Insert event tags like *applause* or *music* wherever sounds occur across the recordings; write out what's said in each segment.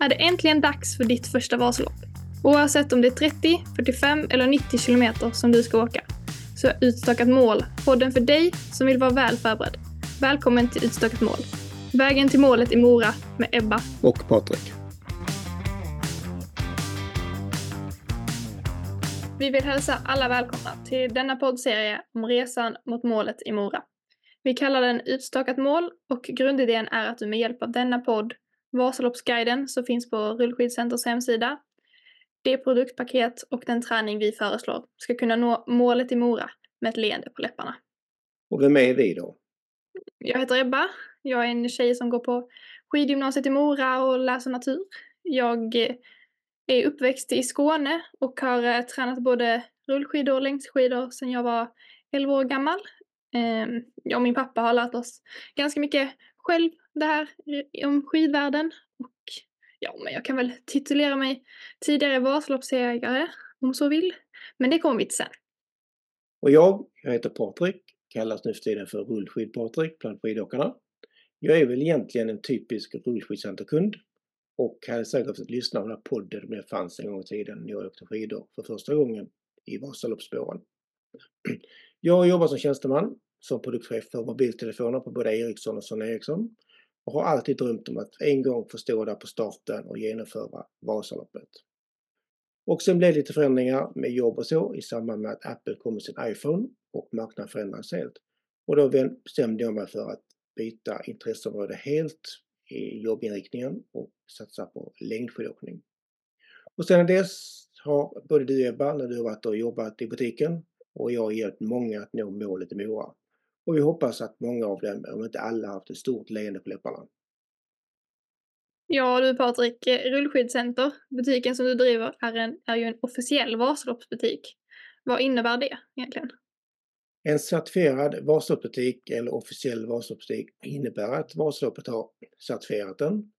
är det äntligen dags för ditt första Vasalopp. Oavsett om det är 30, 45 eller 90 kilometer som du ska åka, så är Utstakat mål podden för dig som vill vara väl förberedd. Välkommen till Utstakat mål. Vägen till målet i Mora med Ebba och Patrik. Vi vill hälsa alla välkomna till denna poddserie om resan mot målet i Mora. Vi kallar den Utstakat mål och grundidén är att du med hjälp av denna podd, Vasaloppsguiden som finns på Rullskidcenters hemsida, det produktpaket och den träning vi föreslår ska kunna nå målet i Mora med ett leende på läpparna. Och vem är vi då? Jag heter Ebba. Jag är en tjej som går på skidgymnasiet i Mora och läser natur. Jag är uppväxt i Skåne och har eh, tränat både rullskidor och längdskidor sedan jag var 11 år gammal. Ehm, jag och min pappa har lärt oss ganska mycket själv det här om skidvärlden och ja, men jag kan väl titulera mig tidigare Vasaloppsägare om så vill. Men det kommer vi till sen. Och jag, jag heter Patrik, kallas nu för tiden för Rullskid-Patrik bland skidåkarna. Jag är väl egentligen en typisk rullskidcenterkund och hade säkert fått lyssna på den här podden om det fanns en gång i tiden när jag åkte skidor för första gången i Vasaloppsspåren. *clears throat* Jag jobbar som tjänsteman som produktchef för mobiltelefoner på både Ericsson och Sony Ericsson och har alltid drömt om att en gång få stå där på starten och genomföra Vasaloppet. Och sen blev det lite förändringar med jobb och så i samband med att Apple kom med sin iPhone och marknaden förändrades helt. Och då bestämde jag mig för att byta intresseområde helt i jobbinriktningen och satsa på längdskidåkning. Och sedan dess har både du Ebba, när du har varit och jobbat i butiken, och jag har hjälpt många att nå målet i Mora. Och vi hoppas att många av dem, om inte alla, haft ett stort leende på läpparna. Ja du Patrik, Rullskyddscenter, butiken som du driver, är, en, är ju en officiell Vasaloppsbutik. Vad innebär det egentligen? En certifierad Vasaloppsbutik eller officiell Vasaloppsbutik innebär att Vasaloppet har certifierat den,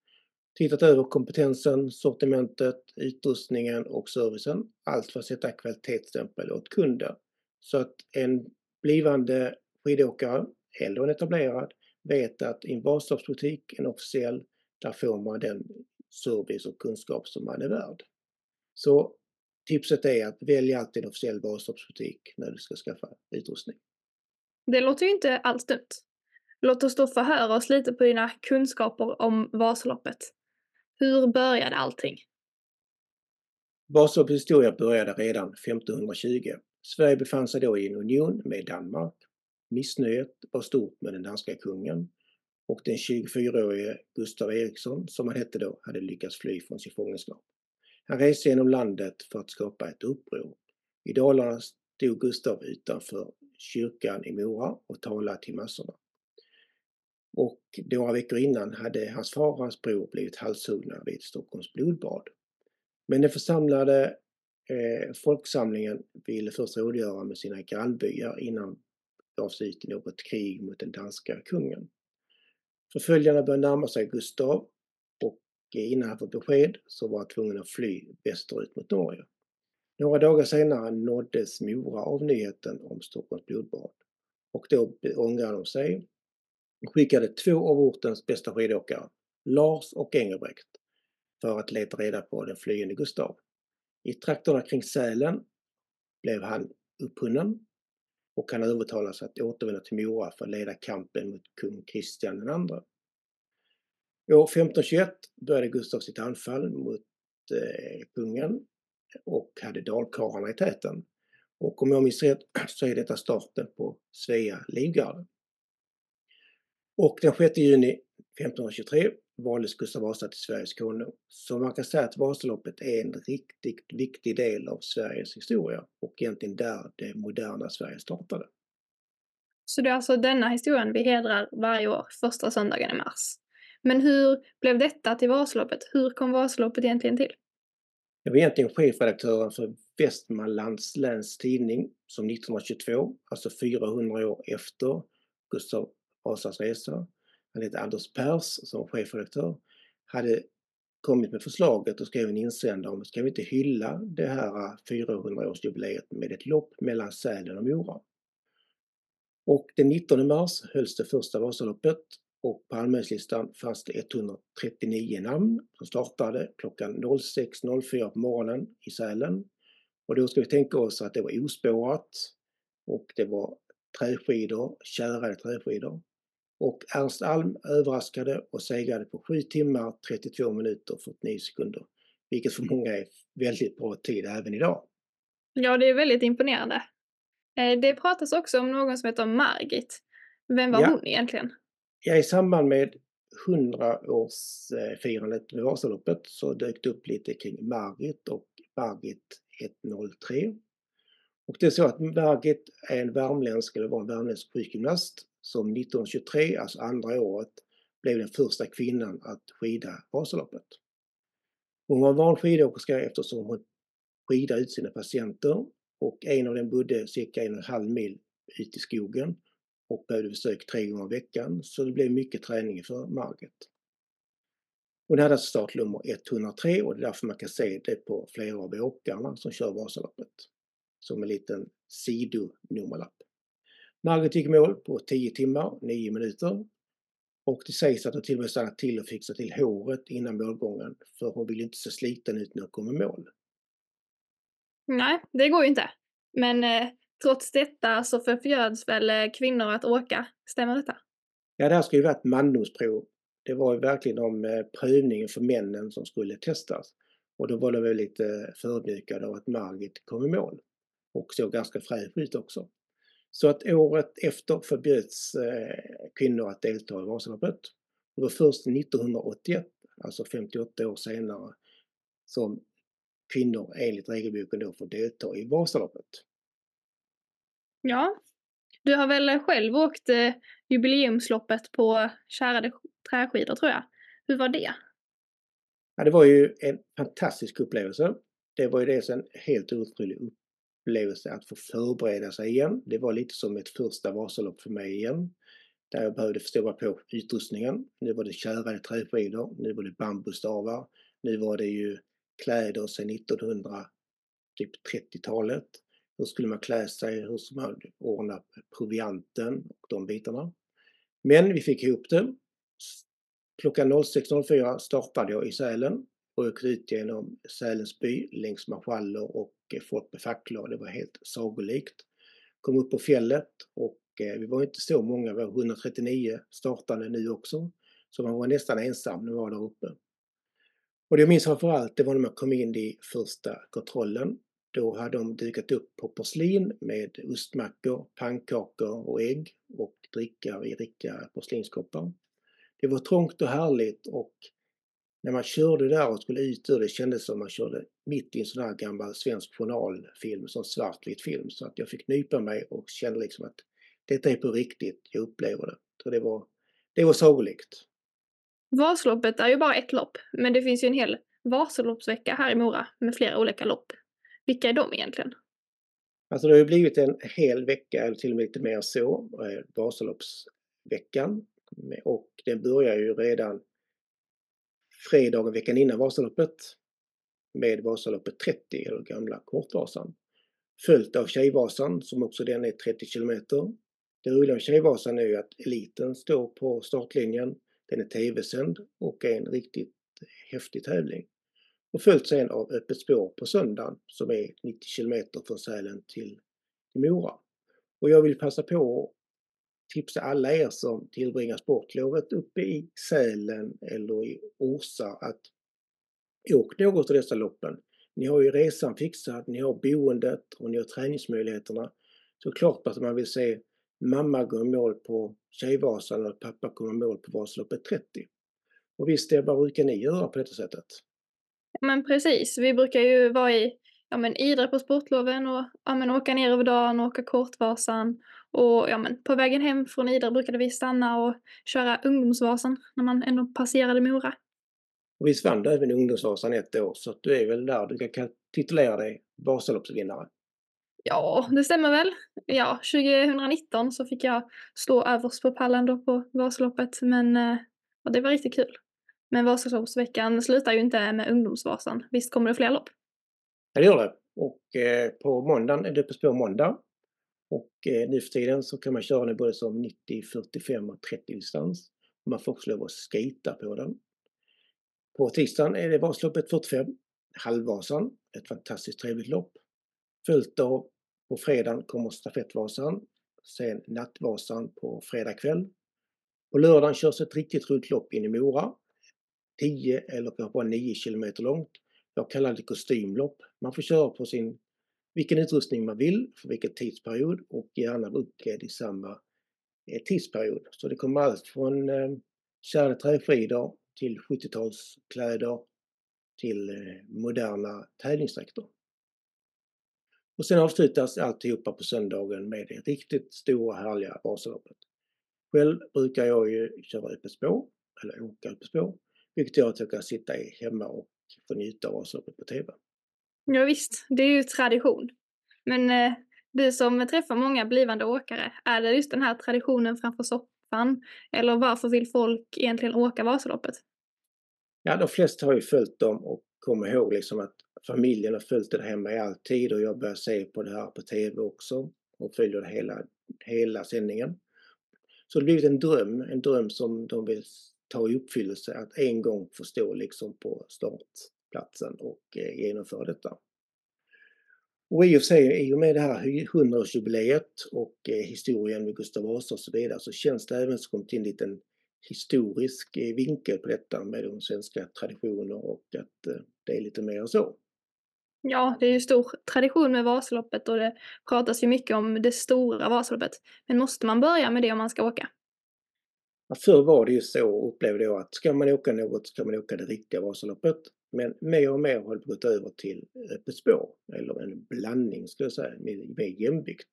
tittat över kompetensen, sortimentet, utrustningen och servicen. Allt för att sätta kvalitetsstämpel åt kunden. Så att en blivande skidåkare eller en etablerad vet att i en Vasaloppsbutik, en officiell, där får man den service och kunskap som man är värd. Så tipset är att välja alltid en officiell Vasaloppsbutik när du ska skaffa utrustning. Det låter ju inte alls dumt. Låt oss då förhöra oss lite på dina kunskaper om Vasaloppet. Hur började allting? Vasaloppets historia började redan 1520. Sverige befann sig då i en union med Danmark. Missnöjet var stort med den danska kungen och den 24-årige Gustav Eriksson, som han hette då, hade lyckats fly från sin fångenskap. Han reste genom landet för att skapa ett uppror. I Dalarna stod Gustav utanför kyrkan i Mora och talade till massorna. Och några veckor innan hade hans far och hans bror blivit halshuggna vid Stockholms blodbad. Men den församlade eh, folksamlingen ville först rådgöra med sina grannbyar innan gav sig ut i något krig mot den danska kungen. Förföljarna började närma sig Gustav och innan han fick besked så var han tvungen att fly västerut mot Norge. Några dagar senare nåddes Mora av nyheten om Stockholms blodbad och då ångrade de sig och skickade två av ortens bästa skidåkare, Lars och Engelbrekt, för att leta reda på den flyende Gustav. I trakterna kring Sälen blev han upphunnen och han övertalas att återvända till Mora för att leda kampen mot kung Kristian II. År 1521 började Gustav sitt anfall mot eh, kungen och hade dalkarlarna i täten. Och om jag minns rätt *clears throat* så är detta starten på Svea livgarde. Och den 6 juni 1523 valdes Gustav Vasa till Sveriges konung. Så man kan säga att Vasaloppet är en riktigt viktig del av Sveriges historia och egentligen där det moderna Sverige startade. Så det är alltså denna historien vi hedrar varje år, första söndagen i mars. Men hur blev detta till Vasaloppet? Hur kom Vasaloppet egentligen till? Jag var egentligen chefredaktören för Västmanlands läns tidning som 1922, alltså 400 år efter Gustav Vasas resa, han hette Anders Pers som chefredaktör, hade kommit med förslaget och skrev en insändare om ska vi inte hylla det här äh, 400-årsjubileet med ett lopp mellan Sälen och Mora. Och den 19 mars hölls det första Vasaloppet och på anmälningslistan fanns det 139 namn som startade klockan 06.04 på morgonen i Sälen. Och då ska vi tänka oss att det var ospårat och det var träskidor, tjärade träskidor. Och Ernst Alm överraskade och segrade på 7 timmar 32 minuter och 49 sekunder. Vilket för många är väldigt bra tid även idag. Ja, det är väldigt imponerande. Eh, det pratas också om någon som heter Margit. Vem var ja. hon egentligen? Ja, i samband med 100-årsfirandet med Vasaloppet så dök det upp lite kring Margit och Margit 103. Och det är så att Margit är en värmländsk, eller var en värmländsk skidgymnast som 1923, alltså andra året, blev den första kvinnan att skida Vasaloppet. Hon var en van skidåkerska eftersom hon skidade ut sina patienter och en av dem bodde cirka en och en halv mil ut i skogen och behövde besök tre gånger i veckan så det blev mycket träning för Margit. Hon hade alltså startnummer 103 och det är därför man kan se det på flera av åkarna som kör Vasaloppet. Som en liten sidonummerlapp. Margit gick i mål på 10 timmar, 9 minuter. Och det sägs att hon till och med stannade till och fixade till håret innan målgången för hon ville inte se sliten ut när hon kom i mål. Nej, det går ju inte. Men eh, trots detta så förbjöds väl eh, kvinnor att åka, stämmer detta? Ja, det här skulle ju varit mandomsprov. Det var ju verkligen om eh, prövningen för männen som skulle testas. Och då var de väl lite förödmjukade av att Margit kom i mål. Och såg ganska fräsch ut också. Så att året efter förbjöds eh, kvinnor att delta i Vasaloppet. Det var först 1981, alltså 58 år senare, som kvinnor enligt regelboken då får delta i Vasaloppet. Ja, du har väl själv åkt eh, jubileumsloppet på kärade träskidor tror jag. Hur var det? Ja, det var ju en fantastisk upplevelse. Det var ju dels en helt otrolig upplevelse att få förbereda sig igen. Det var lite som ett första Vasalopp för mig igen. Där jag behövde förstå på utrustningen. Nu var det kärade träskidor, nu var det bambustavar, nu var det ju kläder sedan 1930-talet. Typ Hur skulle man klä sig? Hur skulle man ordna provianten och de bitarna? Men vi fick ihop det. Klockan 06.04 startade jag i Sälen och åkte ut genom Sälens by längs marschaller och eh, folk med facklor. Det var helt sagolikt. Kom upp på fjället och eh, vi var inte så många, vi var 139 startande nu också. Så man var nästan ensam när man var där uppe. Och det jag minns framförallt, det var när man kom in i första kontrollen. Då hade de dukat upp på porslin med ostmackor, pannkakor och ägg och dricka i riktiga porslinskoppar. Det var trångt och härligt och när man körde där och skulle ut ur det kändes som man körde mitt i en sån här gammal svensk journalfilm, sån svartvit film. Så att jag fick nypa mig och kände liksom att detta är på riktigt, jag upplever det. Så det var, det var sagolikt. Vasaloppet är ju bara ett lopp, men det finns ju en hel Vasaloppsvecka här i Mora med flera olika lopp. Vilka är de egentligen? Alltså det har ju blivit en hel vecka, eller till och med lite mer så, eh, Vasaloppsveckan. Och den börjar ju redan fredagen veckan innan Vasaloppet med Vasaloppet 30, eller gamla Kortvasan. Följt av Tjejvasan som också den är 30 kilometer. Det roliga med Tjejvasan är ju att eliten står på startlinjen den är tv-sänd och är en riktigt häftig tävling. Och följt sen av Öppet spår på söndagen som är 90 kilometer från Sälen till Mora. Och jag vill passa på tipsa alla er som tillbringar sportlovet uppe i Sälen eller i Orsa att åk något av dessa loppen. Ni har ju resan fixad, ni har boendet och ni har träningsmöjligheterna. Så klart att man vill se mamma gå i mål på Tjejvasan och pappa kommer i mål på Vasaloppet 30. Och visst, det, vad brukar ni göra på detta sättet? Men precis, vi brukar ju vara i ja, men Idre på sportloven och ja, men åka ner över dagen och åka Kortvasan. Och ja, men på vägen hem från Idre brukade vi stanna och köra Ungdomsvasan när man ändå passerade Mora. Och visst vann du även Ungdomsvasan ett år så att du är väl där du kan titulera dig Vasaloppsvinnare? Ja, det stämmer väl. Ja, 2019 så fick jag stå överst på pallen då på Vasaloppet, men eh, ja, det var riktigt kul. Men Vasaloppsveckan slutar ju inte med Ungdomsvasan. Visst kommer det fler lopp? Ja, det gör det. Och eh, på måndagen är det Öppet spår måndag. Och eh, nu för tiden så kan man köra den både som 90, 45 och 30 distans. Man får också lov att skita på den. På tisdagen är det Vasaloppet 45, Halvvasan, ett fantastiskt trevligt lopp. Följt av på fredagen kommer Stafettvasan, sen Nattvasan på fredag kväll. På lördagen körs ett riktigt roligt lopp in i Mora. 10 eller kanske bara 9 kilometer långt. Jag kallar det kostymlopp. Man får köra på sin, vilken utrustning man vill, för vilken tidsperiod och gärna vara uppklädd i samma eh, tidsperiod. Så det kommer allt från eh, träskidor till 70-talskläder till eh, moderna tävlingsdräkter. Och sen avslutas alltihopa på söndagen med det riktigt stora härliga Vasaloppet. Själv brukar jag ju köra öppet spår, eller åka öppet spår, vilket gör att jag kan sitta hemma och få njuta av Vasaloppet på TV. Ja, visst, det är ju tradition. Men eh, du som träffar många blivande åkare, är det just den här traditionen framför soffan? Eller varför vill folk egentligen åka Vasaloppet? Ja, de flesta har ju följt dem och kommer ihåg liksom att familjen har följt det hemma i all tid och jag börjar se på det här på TV också och följer det hela, hela sändningen. Så det har blivit en dröm, en dröm som de vill ta i uppfyllelse att en gång få stå liksom på startplatsen och eh, genomföra detta. Och i och för sig, i och med det här 100-årsjubileet och eh, historien med Gustav Vasa och så vidare så känns det även som en liten historisk eh, vinkel på detta med de svenska traditioner och att det är lite mer så. Ja, det är ju stor tradition med Vasaloppet och det pratas ju mycket om det stora Vasaloppet. Men måste man börja med det om man ska åka? Ja, förr var det ju så, upplevde jag, att ska man åka något ska man åka det riktiga Vasaloppet. Men mer och mer har det gått över till öppet spår, eller en blandning skulle jag säga, med, med jämvikt.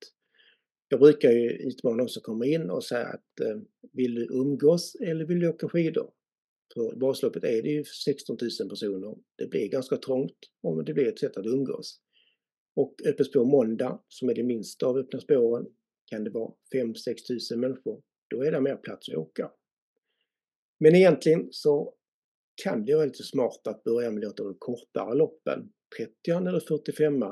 Jag brukar ju utmana de som kommer in och säga att eh, vill du umgås eller vill du åka skidor? För Vasaloppet är det ju 16 000 personer. Det blir ganska trångt om det blir ett sätt att umgås. Och öppet spår måndag, som är det minsta av öppna spåren, kan det vara 5-6 000 människor. Då är det mer plats att åka. Men egentligen så kan det vara lite smart att börja med de kortare loppen, 30 eller 45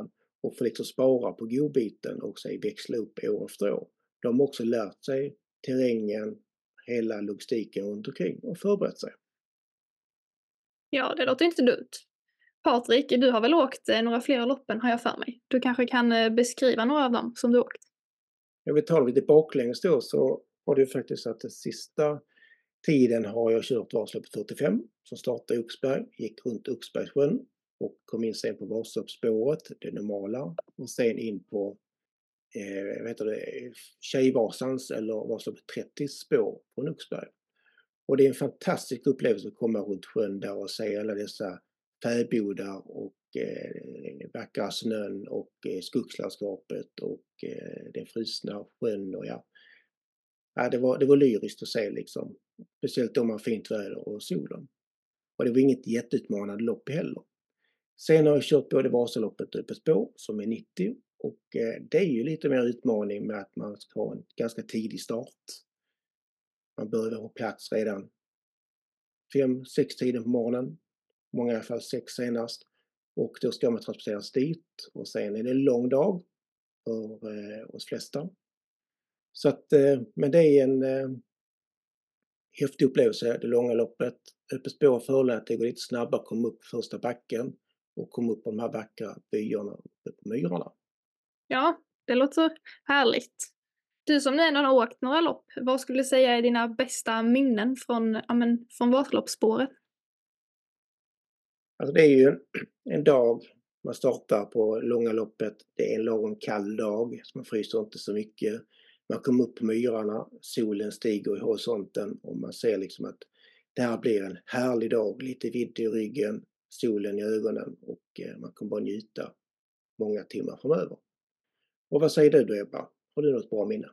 och få liksom spara på godbiten och sig växla upp år efter år. De har också lärt sig terrängen, hela logistiken runt omkring och förberett sig. Ja, det låter inte dumt. Patrik, du har väl åkt eh, några fler loppen har jag för mig. Du kanske kan eh, beskriva några av dem som du åkt? Om vi tar lite baklänges då så var det faktiskt att den sista tiden har jag kört Vasaloppet 45 som startade i Oxberg, gick runt Oxbergssjön och kom in sen på Vasaloppsspåret, det normala, och sen in på eh, vad heter det, Tjejvasans eller Vasaloppet 30 spår från Oxberg. Och det är en fantastisk upplevelse att komma runt sjön där och se alla dessa fäbodar och eh, vackra snön och eh, skogslandskapet och eh, den frusna sjön och ja. ja det, var, det var lyriskt att se liksom. Speciellt om man har fint väder och solen. Och det var inget jätteutmanande lopp heller. Sen har jag kört både Vasaloppet och Öppet spår som är 90 och eh, det är ju lite mer utmaning med att man ska ha en ganska tidig start. Man bör vara på plats redan 5-6 tiden på morgonen, många i alla fall 6 senast. Och då ska man transporteras dit och sen är det en lång dag för eh, oss flesta. Så att, eh, men det är en eh, häftig upplevelse, det långa loppet. Öppet spår fördelen att det går lite snabbare komma upp första backen och komma upp på de här vackra byarna uppe på myrarna. Ja, det låter härligt. Du som nu ändå har åkt några lopp, vad skulle du säga är dina bästa minnen från, ja, men, från Vasaloppsspåret? Alltså det är ju en, en dag, man startar på långa loppet, det är en lagom kall dag, så man fryser inte så mycket. Man kommer upp på myrarna, solen stiger i horisonten och man ser liksom att det här blir en härlig dag, lite vidd i ryggen, solen i ögonen och eh, man kommer bara njuta många timmar framöver. Och vad säger du då Ebba? Har du något bra minne?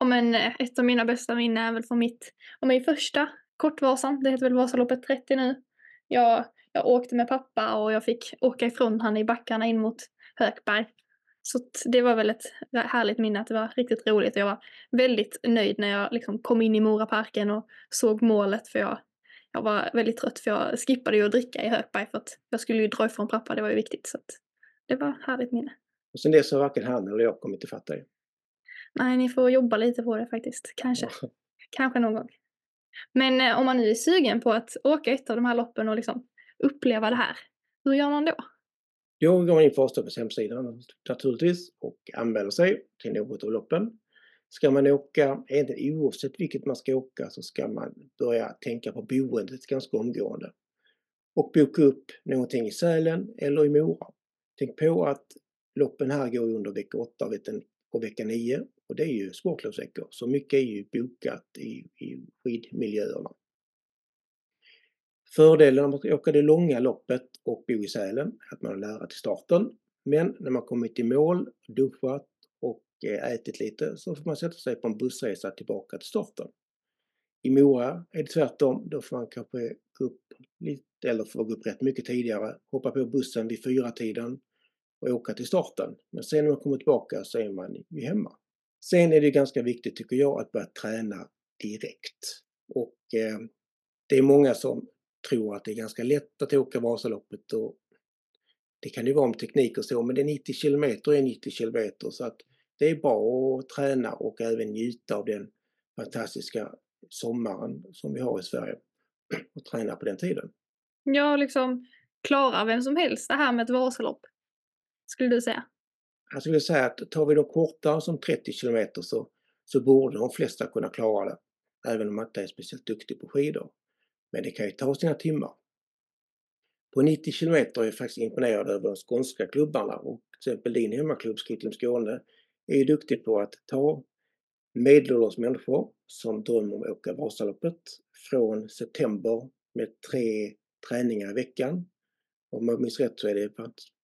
Ja men eh, ett av mina bästa minnen är väl från mitt, och min första Kortvasan, det heter väl Vasaloppet 30 nu. Jag, jag åkte med pappa och jag fick åka ifrån han i backarna in mot Hökberg. Så det var väl ett härligt minne att det var riktigt roligt och jag var väldigt nöjd när jag liksom kom in i Moraparken och såg målet för jag, jag var väldigt trött för jag skippade ju att dricka i Hökberg för att jag skulle ju dra ifrån pappa, det var ju viktigt. Så det var ett härligt minne. Och sen dess har varken han eller jag kommit ifatt dig. Nej, ni får jobba lite på det faktiskt. Kanske. Kanske någon gång. Men eh, om man nu är sugen på att åka ett av de här loppen och liksom uppleva det här, hur gör man då? Då går man in på Åstorpets hemsida naturligtvis och anmäler sig till något av loppen. Ska man åka, egentligen oavsett vilket man ska åka, så ska man börja tänka på boendet ganska omgående. Och boka upp någonting i Sälen eller i Mora. Tänk på att loppen här går under vecka 8 och vecka 9 och det är ju sportlovsveckor så mycket är ju bokat i, i skidmiljöerna. Fördelen med att åka det långa loppet och bo i Sälen är att man har nära till starten. Men när man kommit i mål, duschat och eh, ätit lite så får man sätta sig på en bussresa tillbaka till starten. I Mora är det tvärtom, då får man kanske gå upp lite, eller får gå upp rätt mycket tidigare, hoppa på bussen vid fyra tiden och åka till starten. Men sen när man kommer tillbaka så är man ju hemma. Sen är det ganska viktigt tycker jag att börja träna direkt. Och eh, det är många som tror att det är ganska lätt att åka Vasaloppet och det kan ju vara med teknik och så, men det är 90 kilometer är 90 kilometer så att det är bra att träna och även njuta av den fantastiska sommaren som vi har i Sverige och träna på den tiden. Ja, liksom klarar vem som helst det här med ett Vasalopp? Skulle du säga? Jag skulle säga att tar vi de korta som 30 kilometer så, så borde de flesta kunna klara det. Även om man inte är speciellt duktig på skidor. Men det kan ju ta sina timmar. På 90 kilometer är jag faktiskt imponerad över de skånska klubbarna och till exempel din hemmaklubb Skitlim Skåne är ju duktig på att ta medelålders människor som drömmer om att åka Vasaloppet från september med tre träningar i veckan. Om jag minns rätt så är det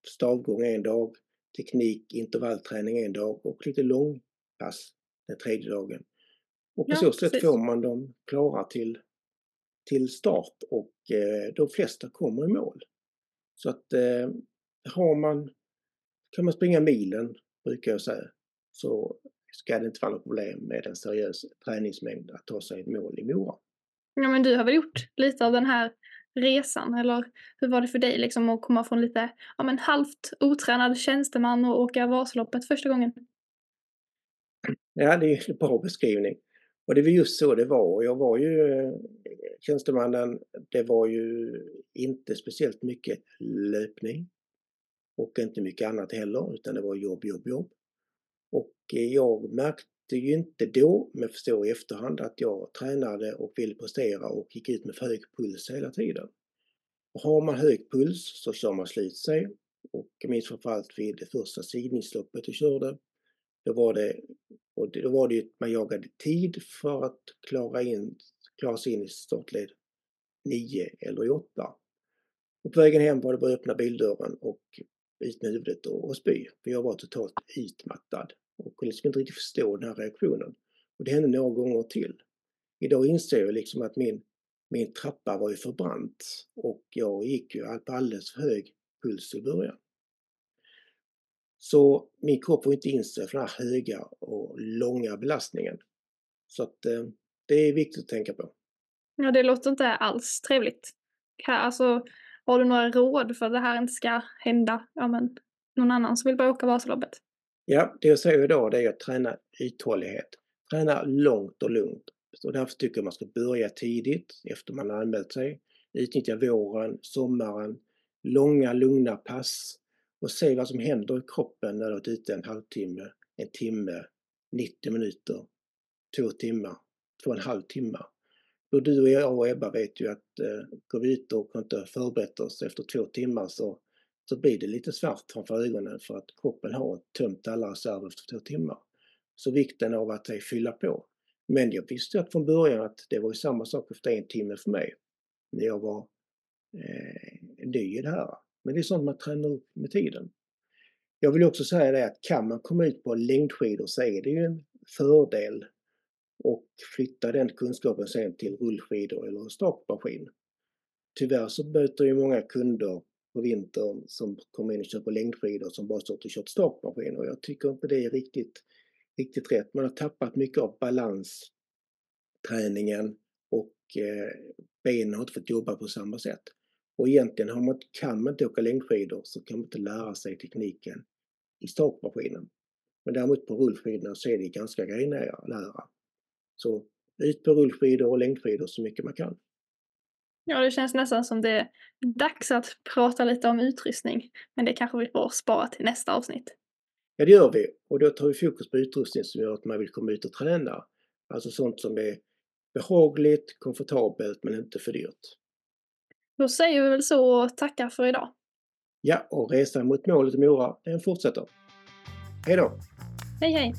stavgång en dag, teknik, intervallträning en dag och lite långpass den tredje dagen. Och på ja, så sätt precis. får man dem klara till till start och eh, de flesta kommer i mål. Så att eh, har man, kan man springa milen, brukar jag säga, så ska det inte vara något problem med en seriös träningsmängd att ta sig i mål i Mora. Ja men du har väl gjort lite av den här resan eller hur var det för dig liksom att komma från lite ja, men halvt otränad tjänsteman och åka Vasaloppet första gången? Ja det är en bra beskrivning. Och det var just så det var. Jag var ju tjänstemannen, det var ju inte speciellt mycket löpning och inte mycket annat heller utan det var jobb, jobb, jobb. Och eh, jag märkte ju inte då, men förstår i efterhand, att jag tränade och ville prestera och gick ut med för hög puls hela tiden. Och har man hög puls så kör man slut sig. Och jag minns framförallt vid det första sidningsloppet jag körde. Då var det, och då var det ju att man jagade tid för att klara, in, klara sig in i startled 9 eller 8. Och på vägen hem var det bara att öppna bildörren och ut med huvudet och, och spy. För jag var totalt utmattad och kunde liksom inte riktigt förstå den här reaktionen. Och det hände några gånger till. Idag inser jag liksom att min, min trappa var ju för brant och jag gick ju på alldeles för hög puls i början. Så min kropp får inte in sig för den här höga och långa belastningen. Så att eh, det är viktigt att tänka på. Ja, det låter inte alls trevligt. Alltså, har du några råd för att det här inte ska hända ja, men, någon annan som vill börja åka Vasaloppet? Ja, det jag säger idag det är att träna uthållighet. Träna långt och lugnt. Och därför tycker jag man ska börja tidigt efter man har anmält sig. Utnyttja våren, sommaren, långa lugna pass och se vad som händer i kroppen när du har varit ute en halvtimme, en timme, 90 minuter, två timmar, två och en halv timme. Både du och jag och Ebba vet ju att eh, går vi ut och inte förberett oss efter två timmar så, så blir det lite svart framför ögonen för att kroppen har tömt alla reserver efter två timmar. Så vikten av att fylla på. Men jag visste att från början att det var ju samma sak efter en timme för mig. När jag var eh, ny i det här. Men det är sånt man tränar upp med tiden. Jag vill också säga det att kan man komma ut på längdskidor så är det ju en fördel och flytta den kunskapen sen till rullskidor eller stakmaskin. Tyvärr så möter ju många kunder på vintern som kommer in och köper längdskidor som bara stått och kört stakmaskin och jag tycker inte det är riktigt, riktigt rätt. Man har tappat mycket av balansträningen och eh, benen har inte fått jobba på samma sätt. Och egentligen har man, kan man inte åka längdskidor så kan man inte lära sig tekniken i stakmaskinen. Men däremot på rullskidorna så är det ganska grejnära. Så Ut på rullskidor och längdskidor så mycket man kan. Ja, det känns nästan som det är dags att prata lite om utrustning. Men det kanske vi får spara till nästa avsnitt. Ja, det gör vi. Och då tar vi fokus på utrustning som gör att man vill komma ut och träna. Alltså sånt som är behagligt, komfortabelt men inte för dyrt. Då säger vi väl så och tackar för idag. Ja, och resan mot målet i Mora, den fortsätter. Hej då! Hej hej!